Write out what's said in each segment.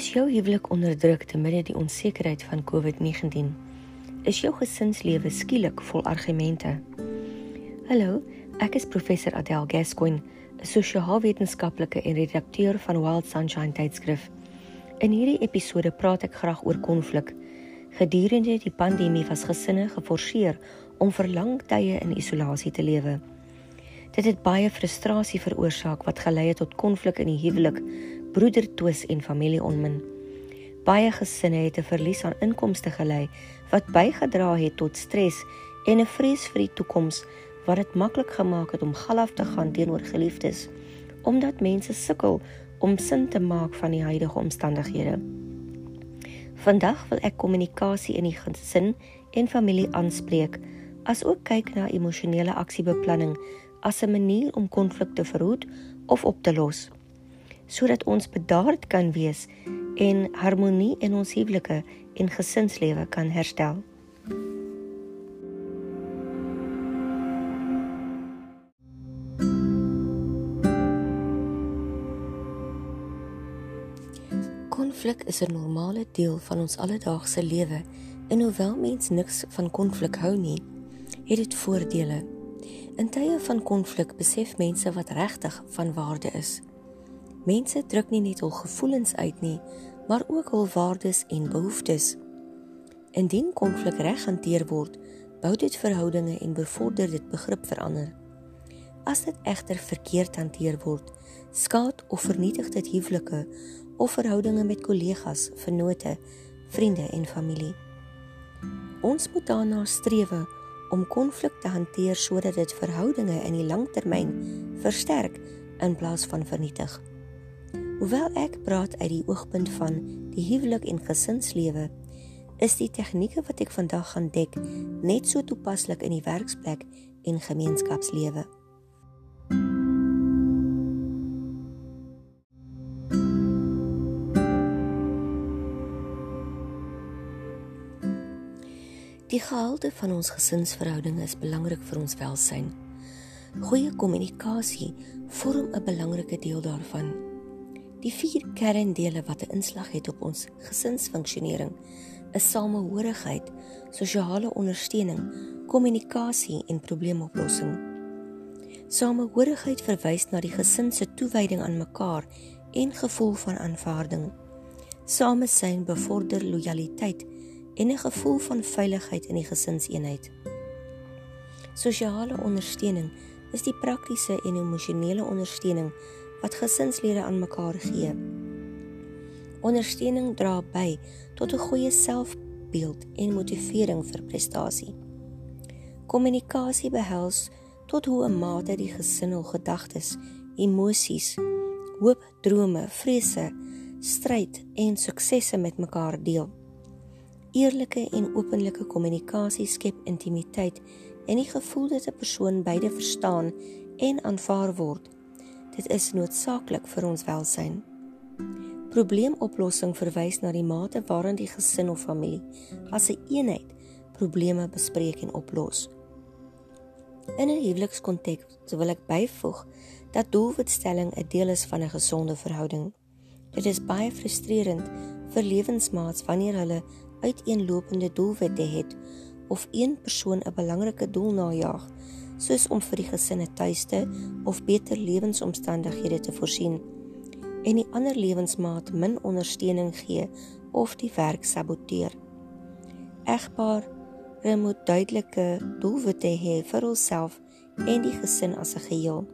Is jou huwelik onder druk te midde die onsekerheid van COVID-19? Is jou gesinslewe skielik vol argumente? Hallo, ek is professor Adele Gascoigne, 'n sosio-wetenskaplike en redakteur van Wild Sunshine tydskrif. In hierdie episode praat ek graag oor konflik. Gedurende die pandemie was gesinne geforseer om vir lang tye in isolasie te lewe. Dit het baie frustrasie veroorsaak wat gelei het tot konflik in die huwelik, broedertwis en familieonmin. Baie gesinne het 'n verlies aan inkomste gelei wat bygedra het tot stres en 'n vrees vir die toekoms wat dit maklik gemaak het om galaf te gaan teenoor geliefdes omdat mense sukkel om sin te maak van die huidige omstandighede. Vandag wil ek kommunikasie in die gesin en familie aanspreek, asook kyk na emosionele aksiebeplanning as 'n manier om konflik te verhoed of op te los sodat ons bedaard kan wees en harmonie in ons huwelike en gesinslewe kan herstel. Konflik is 'n normale deel van ons alledaagse lewe en hoewel mens niks van konflik hou nie, het dit voordele. In tye van konflik besef mense wat regtig van waarde is. Mense druk nie net hul gevoelens uit nie, maar ook hul waardes en behoeftes. Indien konflik reg hanteer word, bou dit verhoudinge en bevorder dit begrip verander. As dit egter verkeerd hanteer word, skaad of vernietig dit huwelike of verhoudinge met kollegas, vennote, vriende en familie. Ons moet daarna streef om konflik te hanteer sodat dit verhoudinge in die langtermyn versterk in plaas van vernietig. Hoewel ek praat uit die oogpunt van die huwelik en gesinslewe, is die tegnieke wat ek vandag gaan dek net so toepaslik in die werksplek en gemeenskapslewe. Die gehalte van ons gesinsverhoudinge is belangrik vir ons welsyn. Goeie kommunikasie vorm 'n belangrike deel daarvan. Die vier kerndele wat 'n inslag het op ons gesinsfunksionering is samehorigheid, sosiale ondersteuning, kommunikasie en probleemoplossing. Samehorigheid verwys na die gesin se toewyding aan mekaar en gevoel van aanvaarding. Samesyn bevorder lojaliteit en 'n gevoel van veiligheid in die gesinseenheid. Sosiale ondersteuning is die praktiese en emosionele ondersteuning wat gesinslede aan mekaar gee. Ondersteuning dra by tot 'n goeie selfbeeld en motivering vir prestasie. Kommunikasie behels tot hoe 'n mate die gesin hul gedagtes, emosies, hoop, drome, vrese, stryd en suksesse met mekaar deel. Eerlike en openlike kommunikasie skep intimiteit en die gevoel dat 'n persoon beide verstaan en aanvaar word Dit is noodsaaklik vir ons welsyn. Probleemoplossing verwys na die mate waarin die gesin of familie as 'n een eenheid probleme bespreek en oplos. In 'n huwelikskonteks wil ek byvoeg dat doelwitstelling 'n deel is van 'n gesonde verhouding. Dit is baie frustrerend vir lewensmaats wanneer hulle uiteenlopende doelwitte het of een persoon 'n belangrike doel najag soos om vir die gesin 'n tuiste of beter lewensomstandighede te voorsien en die ander lewensmaat min ondersteuning gee of die werk saboteer. Egpaar moet duidelike doelwitte hê vir hulself en die gesin as 'n geheel.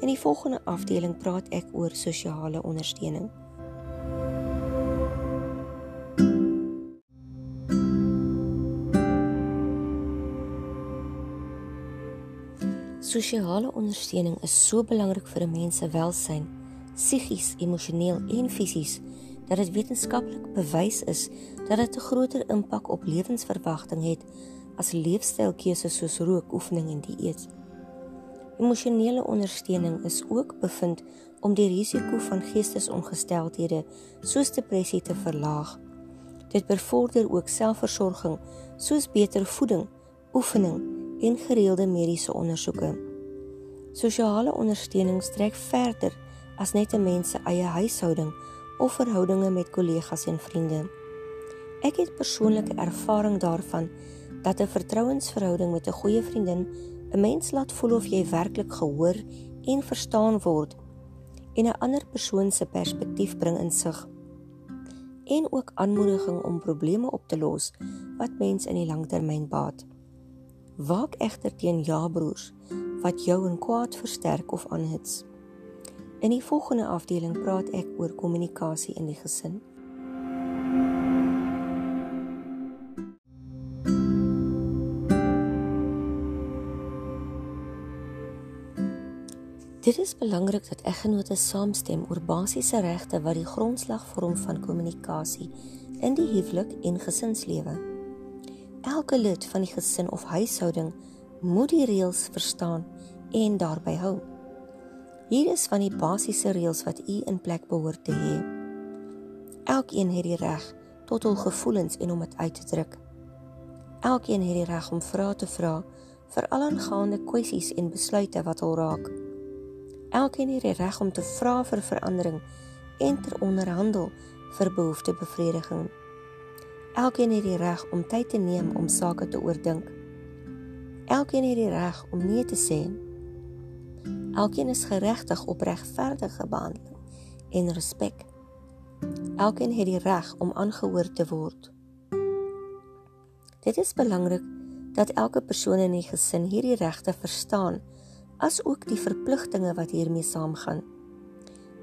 In die volgende afdeling praat ek oor sosiale ondersteuning. Sosiale ondersteuning is so belangrik vir 'n mens se welsyn, psigies, emosioneel en fisies, dat dit wetenskaplik bewys is dat dit 'n groter impak op lewensverwagting het as leefstylkeuses soos rook, oefening en dieet. Emosionele ondersteuning is ook bevind om die risiko van geestesongesteldhede soos depressie te verlaag. Dit bevorder ook selfversorging soos beter voeding, oefening en gereelde mediese ondersoeke. Sosiale ondersteuning strek verder as net 'n mens se eie huishouding of verhoudinge met kollegas en vriende. Ek het persoonlike ervaring daarvan dat 'n vertrouensverhouding met 'n goeie vriendin 'n mens laat voel of jy werklik gehoor en verstaan word en 'n ander persoon se perspektief bring insig en ook aanmoediging om probleme op te los wat mens in die langtermyn baat. Waak egter teen ja-broers wat jou in kwaad versterk of aanhits. In die volgende afdeling praat ek oor kommunikasie in die gesin. Dit is belangrik dat eggenote saamstem oor basiese regte wat die grondslag vorm van kommunikasie in die huwelik en gesinslewe. Elke lid van die gesin of huishouding moet die reëls verstaan en daarby hou. Hier is van die basiese reëls wat u in plek behoort te hê. Elkeen het die reg tot hul gevoelens en om dit uit te druk. Elkeen het die reg om vrae te vra vir al aangaande kwessies en besluite wat hul raak. Elkeen het die reg om te vra vir verandering en ter onderhandel vir behoeftebevrediging. Elkeen het die reg om tyd te neem om sake te oordink. Elkeen het die reg om nee te sê. Elkeen is geregtig op regverdige behandeling en respek. Elkeen het die reg om aangehoor te word. Dit is belangrik dat elke persoon in die gesin hierdie regte verstaan as ook die verpligtinge wat hiermee saamgaan.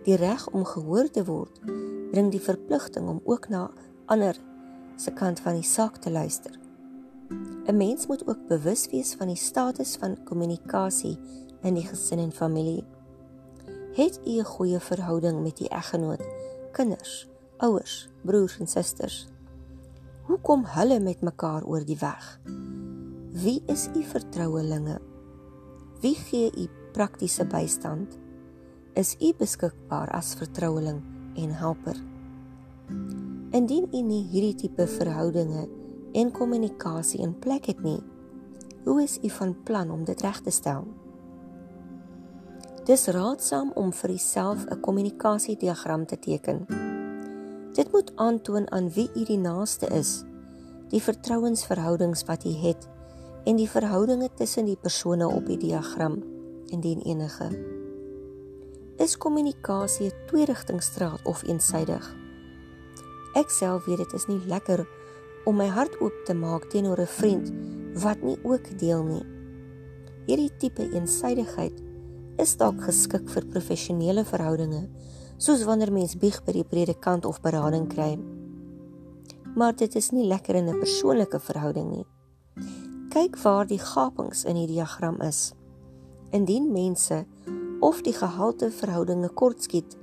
Die reg om gehoor te word bring die verpligting om ook na ander se kant van die saak te luister. 'n Mens moet ook bewus wees van die status van kommunikasie in die gesin en familie. Het u 'n goeie verhouding met u eggenoot, kinders, ouers, broers en susters? Hoe kom hulle met mekaar oor die weg? Wie is u vertrouelinge? Wie gee u praktiese bystand? Is u beskikbaar as vertroueling en helper? Indien u nie hierdie tipe verhoudinge en kommunikasie in plek het nie, hoe is u van plan om dit reg te stel? Dis raadsaam om vir uself 'n kommunikasiediagram te teken. Dit moet aantoon aan wie u die naaste is, die vertrouensverhoudings wat u het en die verhoudinge tussen die persone op die diagram indien enige. Is kommunikasie 'n tweerigtingstraat of eensydig? Ek self weet dit is nie lekker om my hart oop te maak teenoor 'n vriend wat nie ook deel nie. Hierdie tipe eensydigheid is dalk geskik vir professionele verhoudinge, soos wanneer mens bieg by die predikant of berading kry. Maar dit is nie lekker in 'n persoonlike verhouding nie kyk waar die gapings in die diagram is. Indien mense of die gehalte verhoudinge kortskiet,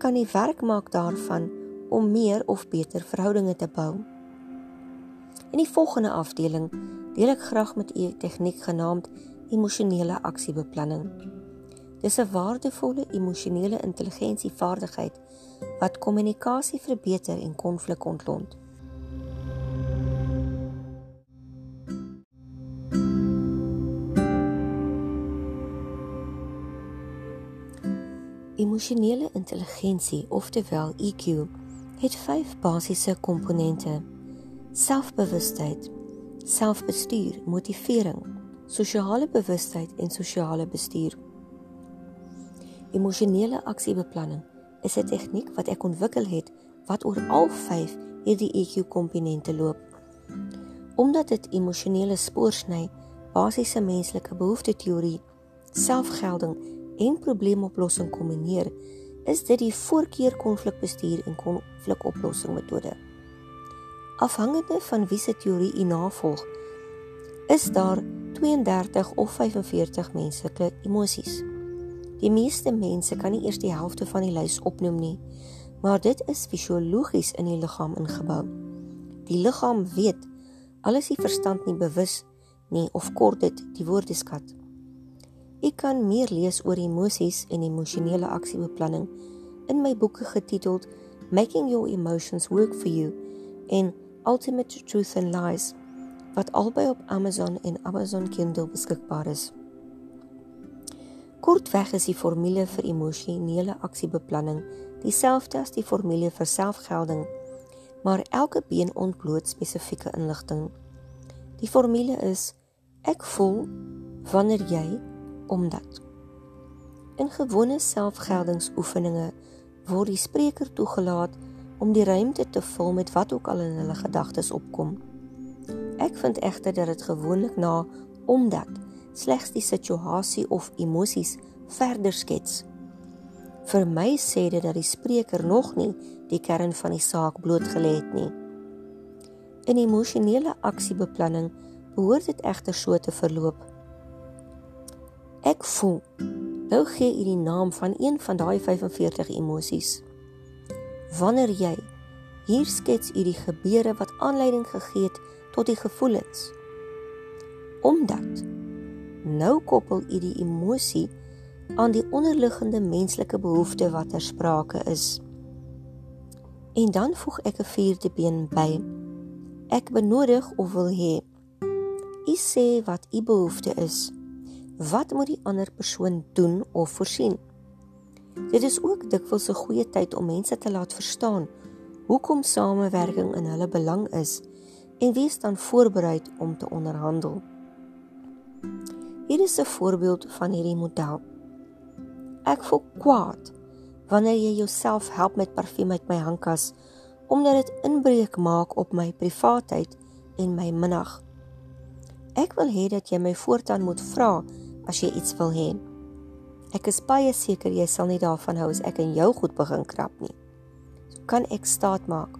kan jy werk maak daarvan om meer of beter verhoudinge te bou. In die volgende afdeling deel ek graag met u 'n tegniek genaamd emosionele aksiebeplanning. Dis 'n waardevolle emosionele intelligensievaardigheid wat kommunikasie verbeter en konflik ontlont. Emosionele intelligensie, oftewel EQ, het 5 basiese komponente: selfbewustheid, selfbestuur, motivering, sosiale bewustheid en sosiale bestuur. Emosionele aksiebeplanning is 'n tegniek wat ek ontwikkel het wat oor al 5 hierdie EQ-komponente loop. Omdat dit emosionele spoorsny, basiese menslike behoefteteorie, selfgelding en probleemoplossing kombineer, is dit die voorkeur konflikbestuur en konflikoplossing metode. Afhangende van wie se teorie u navolg, is daar 32 of 45 menslike emosies. Die meeste mense kan nie eers die helfte van die lys opnoem nie, maar dit is fisiologies in die liggaam ingebou. Die liggaam weet alles die verstand nie bewus nie of kort dit die woordeskat. Ek kan meer lees oor emosies en emosionele aksiebeplanning in my boeke getiteld Making Your Emotions Work for You en Ultimate Truth and Lies wat albei op Amazon en Amazon Kindle beskikbaar is. Kortweg is die formule vir emosionele aksiebeplanning dieselfde as die formule vir selfgelding, maar elke been ontbloot spesifieke inligting. Die formule is ek voel wanneer jy omdat in gewone selfgeldingsoefeninge word die spreker toegelaat om die ruimte te vul met wat ook al in hulle gedagtes opkom. Ek vind egter dat dit gewoonlik na omdat slegs die situasie of emosies verder skets. Vir my sê dit dat die spreker nog nie die kern van die saak blootgelê het nie. In emosionele aksiebeplanning behoort dit egter so te verloop. Ek voel. Nou gee u die naam van een van daai 45 emosies. Wanneer jy hier skets u die gebeure wat aanleiding gegee het tot die gevoelens. Omdat Nou koppel u die emosie aan die onderliggende menslike behoefte wat ter sprake is. En dan voeg ek 'n vierde been by. Ek benodig of wil hê. U sê wat u behoefte is. Wat moet die ander persoon doen of voorsien? Dit is ook dikwels 'n goeie tyd om mense te laat verstaan hoekom samewerking in hulle belang is en wees dan voorberei om te onderhandel. Hier is 'n voorbeeld van hierdie model. Ek voel kwaad wanneer jy jouself help met parfuum uit my handkas omdat dit inbreuk maak op my privaatheid en my minag. Ek wil hê dat jy my voortaan moet vra as jy iets wil hê. Ek is baie seker jy sal nie daarvan hou as ek in jou goed begin krap nie. So kan ek staat maak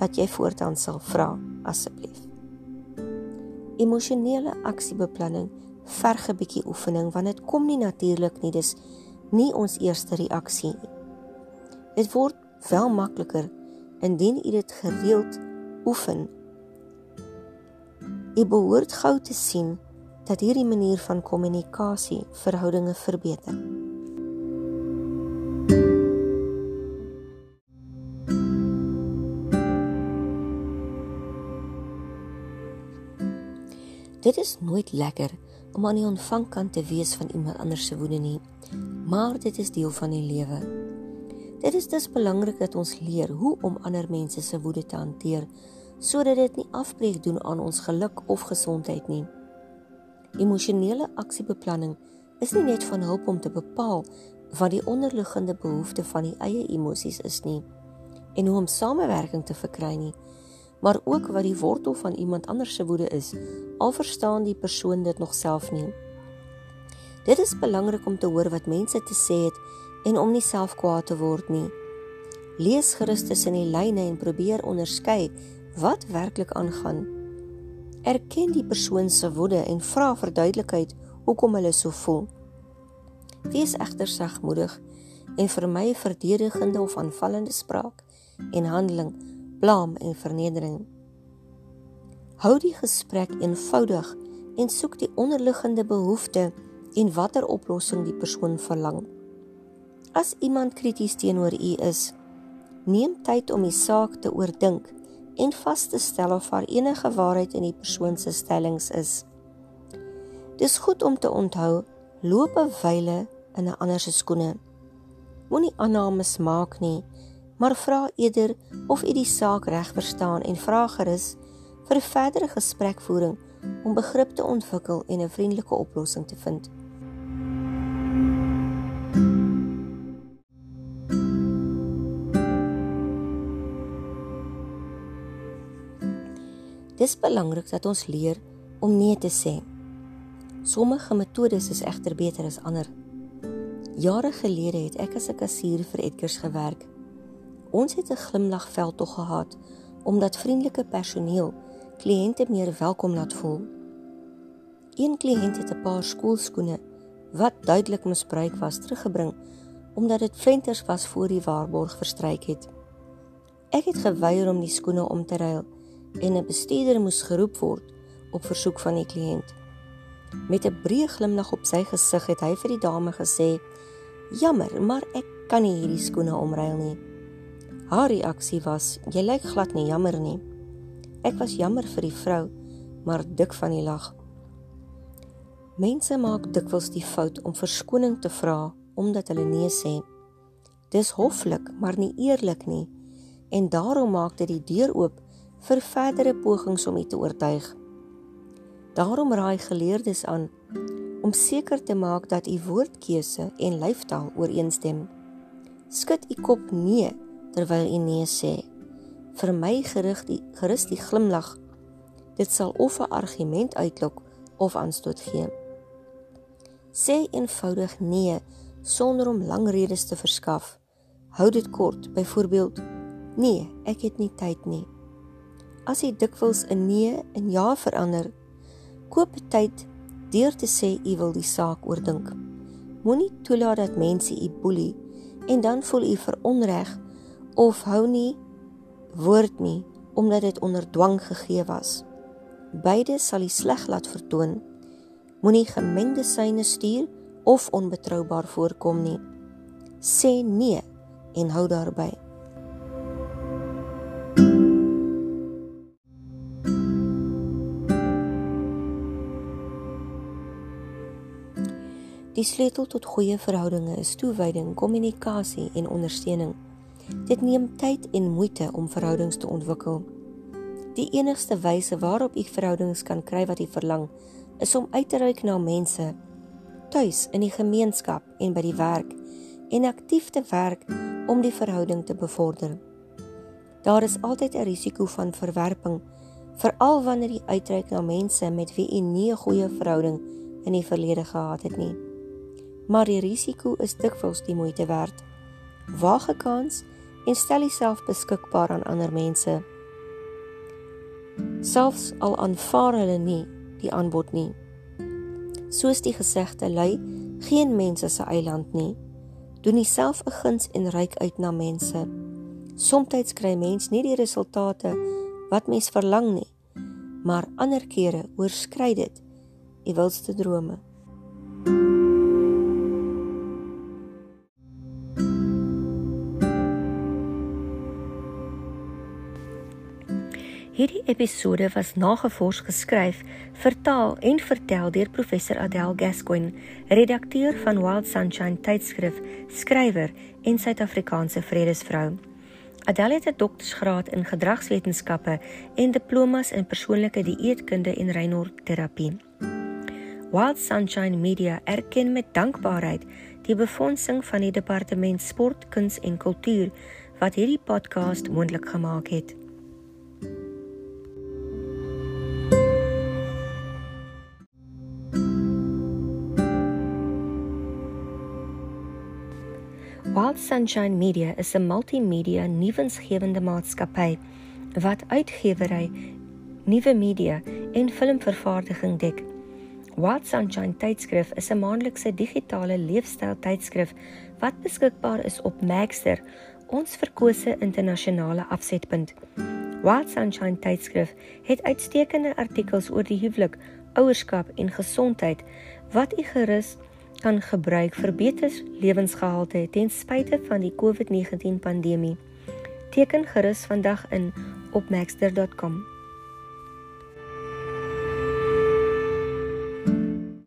dat jy voortaan sal vra asseblief. Emosionele aksiebeplanning verg 'n bietjie oefening want dit kom nie natuurlik nie. Dis nie ons eerste reaksie nie. Dit word wel makliker indien u dit gereeld oefen. U behoort gou te sien dat hierdie manier van kommunikasie verhoudinge verbeter. Dit is nooit lekker om aan die ontvangkant te wees van iemand anders se woede nie, maar dit is deel van die lewe. Dit is dus belangrik dat ons leer hoe om ander mense se woede te hanteer sodat dit nie afbreek doen aan ons geluk of gesondheid nie. Emosionele aksiebeplanning is nie net van hulp om te bepaal wat die onderliggende behoefte van die eie emosies is nie en hoe om samewerking te verkry nie, maar ook wat die wortel van iemand anders se woede is, al verstaan die persoon dit nog self nie. Dit is belangrik om te hoor wat mense te sê het en om nie self kwaad te word nie. Lees gerus tussen die lyne en probeer onderskei wat werklik aangaan. Erken die persoon se woede en vra verduidelikheid hoekom hulle so voel. Wees egter sagmoedig en vermy verdedigende of aanvallende spraak en handeling blaam en vernedering. Hou die gesprek eenvoudig en soek die onderliggende behoefte en watter oplossing die persoon verlang. As iemand krities teenoor u is, neem tyd om die saak te oordink en vas te stel of daar enige waarheid in die persoon se stellings is. Dis goed om te onthou, loop 'n wyle in 'n ander se skoene. Moenie aannames maak nie maar vra eerder of u die saak reg verstaan en vra gerus vir 'n verdere gesprekvoering om begrip te ontwikkel en 'n vriendelike oplossing te vind. Dis belangrik dat ons leer om nee te sê. Sommige metodes is egter beter as ander. Jare gelede het ek as 'n kassier vir Edgars gewerk Ons het 'n glimlagveld tog gehad omdat vriendelike personeel kliënte meer welkom laat voel. Een kliënt het 'n paar skoolskoene wat duidelik misbruik was teruggebring omdat dit venters was voor die waarborg verstryk het. Ek het geweier om die skoene om te ruil en 'n bestuurder moes geroep word op versoek van die kliënt. Met 'n breë glimlag op sy gesig het hy vir die dame gesê: "Jammer, maar ek kan nie hierdie skoene omruil nie." Haar reaksie was: "Jy lyk glad nie jammer nie." Ek was jammer vir die vrou, maar dik van die lag. Mense maak dikwels die fout om verskoning te vra omdat hulle nee sê. Dis hoflik, maar nie eerlik nie en daarom maak dit die deur oop vir verdere pogings om u te oortuig. Daarom raai geleerdes aan om seker te maak dat u woordkeuse en lyfstaal ooreenstem. Skud u kop nee terwyl u nee sê. Vermy gerig die gerus die glimlag. Dit sal of 'n argument uitlok of aanstoot gee. Sê eenvoudig nee sonder om lang redes te verskaf. Hou dit kort. Byvoorbeeld: Nee, ek het nie tyd nie. As jy dikwels 'n nee in ja verander, koop tyd deur te sê u wil die saak oordink. Moenie toelaat dat mense u boelie en dan voel u veronreg of hou nie woord nie omdat dit onder dwang gegee was. Beide sal u sleg laat vertoon. Moenie gemengde syne stuur of onbetroubaar voorkom nie. Sê nee en hou daarby. Die sleutel tot goeie verhoudinge is toewyding, kommunikasie en ondersteuning. Dit neem tyd en moeite om verhoudings te ontwikkel. Die enigste wyse waarop u verhoudings kan kry wat u verlang, is om uit te reik na mense tuis in die gemeenskap en by die werk en aktief te werk om die verhouding te bevorder. Daar is altyd 'n risiko van verwerping, veral wanneer u uitreik na mense met wie u nie 'n goeie verhouding in die verlede gehad het nie maar die risiko is dikwels die moeite werd. Waag 'n kans en stel jouself beskikbaar aan ander mense. Selfs al aanvaar hulle nie die aanbod nie. Soos die gesegde lui, geen mens is 'n eiland nie. Doen jouself 'n guns en reik uit na mense. Somstyds kry mens nie die resultate wat mens verlang nie, maar ander kere oorskry dit u wilste drome. Hierdie episode was nagevors geskryf, vertaal en vertel deur professor Adele Gascoigne, redakteur van Wild Sunshine tydskrif, skrywer en Suid-Afrikaanse vredesvrou. Adele het 'n doktorsgraad in gedragswetenskappe en diplomas in persoonlike dieetkunde en reinorterapie. Wild Sunshine Media erken met dankbaarheid die befondsing van die departement sport, kuns en kultuur wat hierdie podcast moontlik gemaak het. Wild Sunshine Media is 'n multimedia nuwensgewende maatskappy wat uitgewery, nuwe media en filmvervaardiging dek. Wild Sunshine tydskrif is 'n maandelikse digitale leefstyl tydskrif wat beskikbaar is op Maxter, ons verkose internasionale afsetpunt. Wild Sunshine tydskrif het uitstekende artikels oor die huwelik, ouerskap en gesondheid wat u gerus kan gebruik vir beter lewensgehalte ten spyte van die COVID-19 pandemie. Teken gerus vandag in op maxter.com.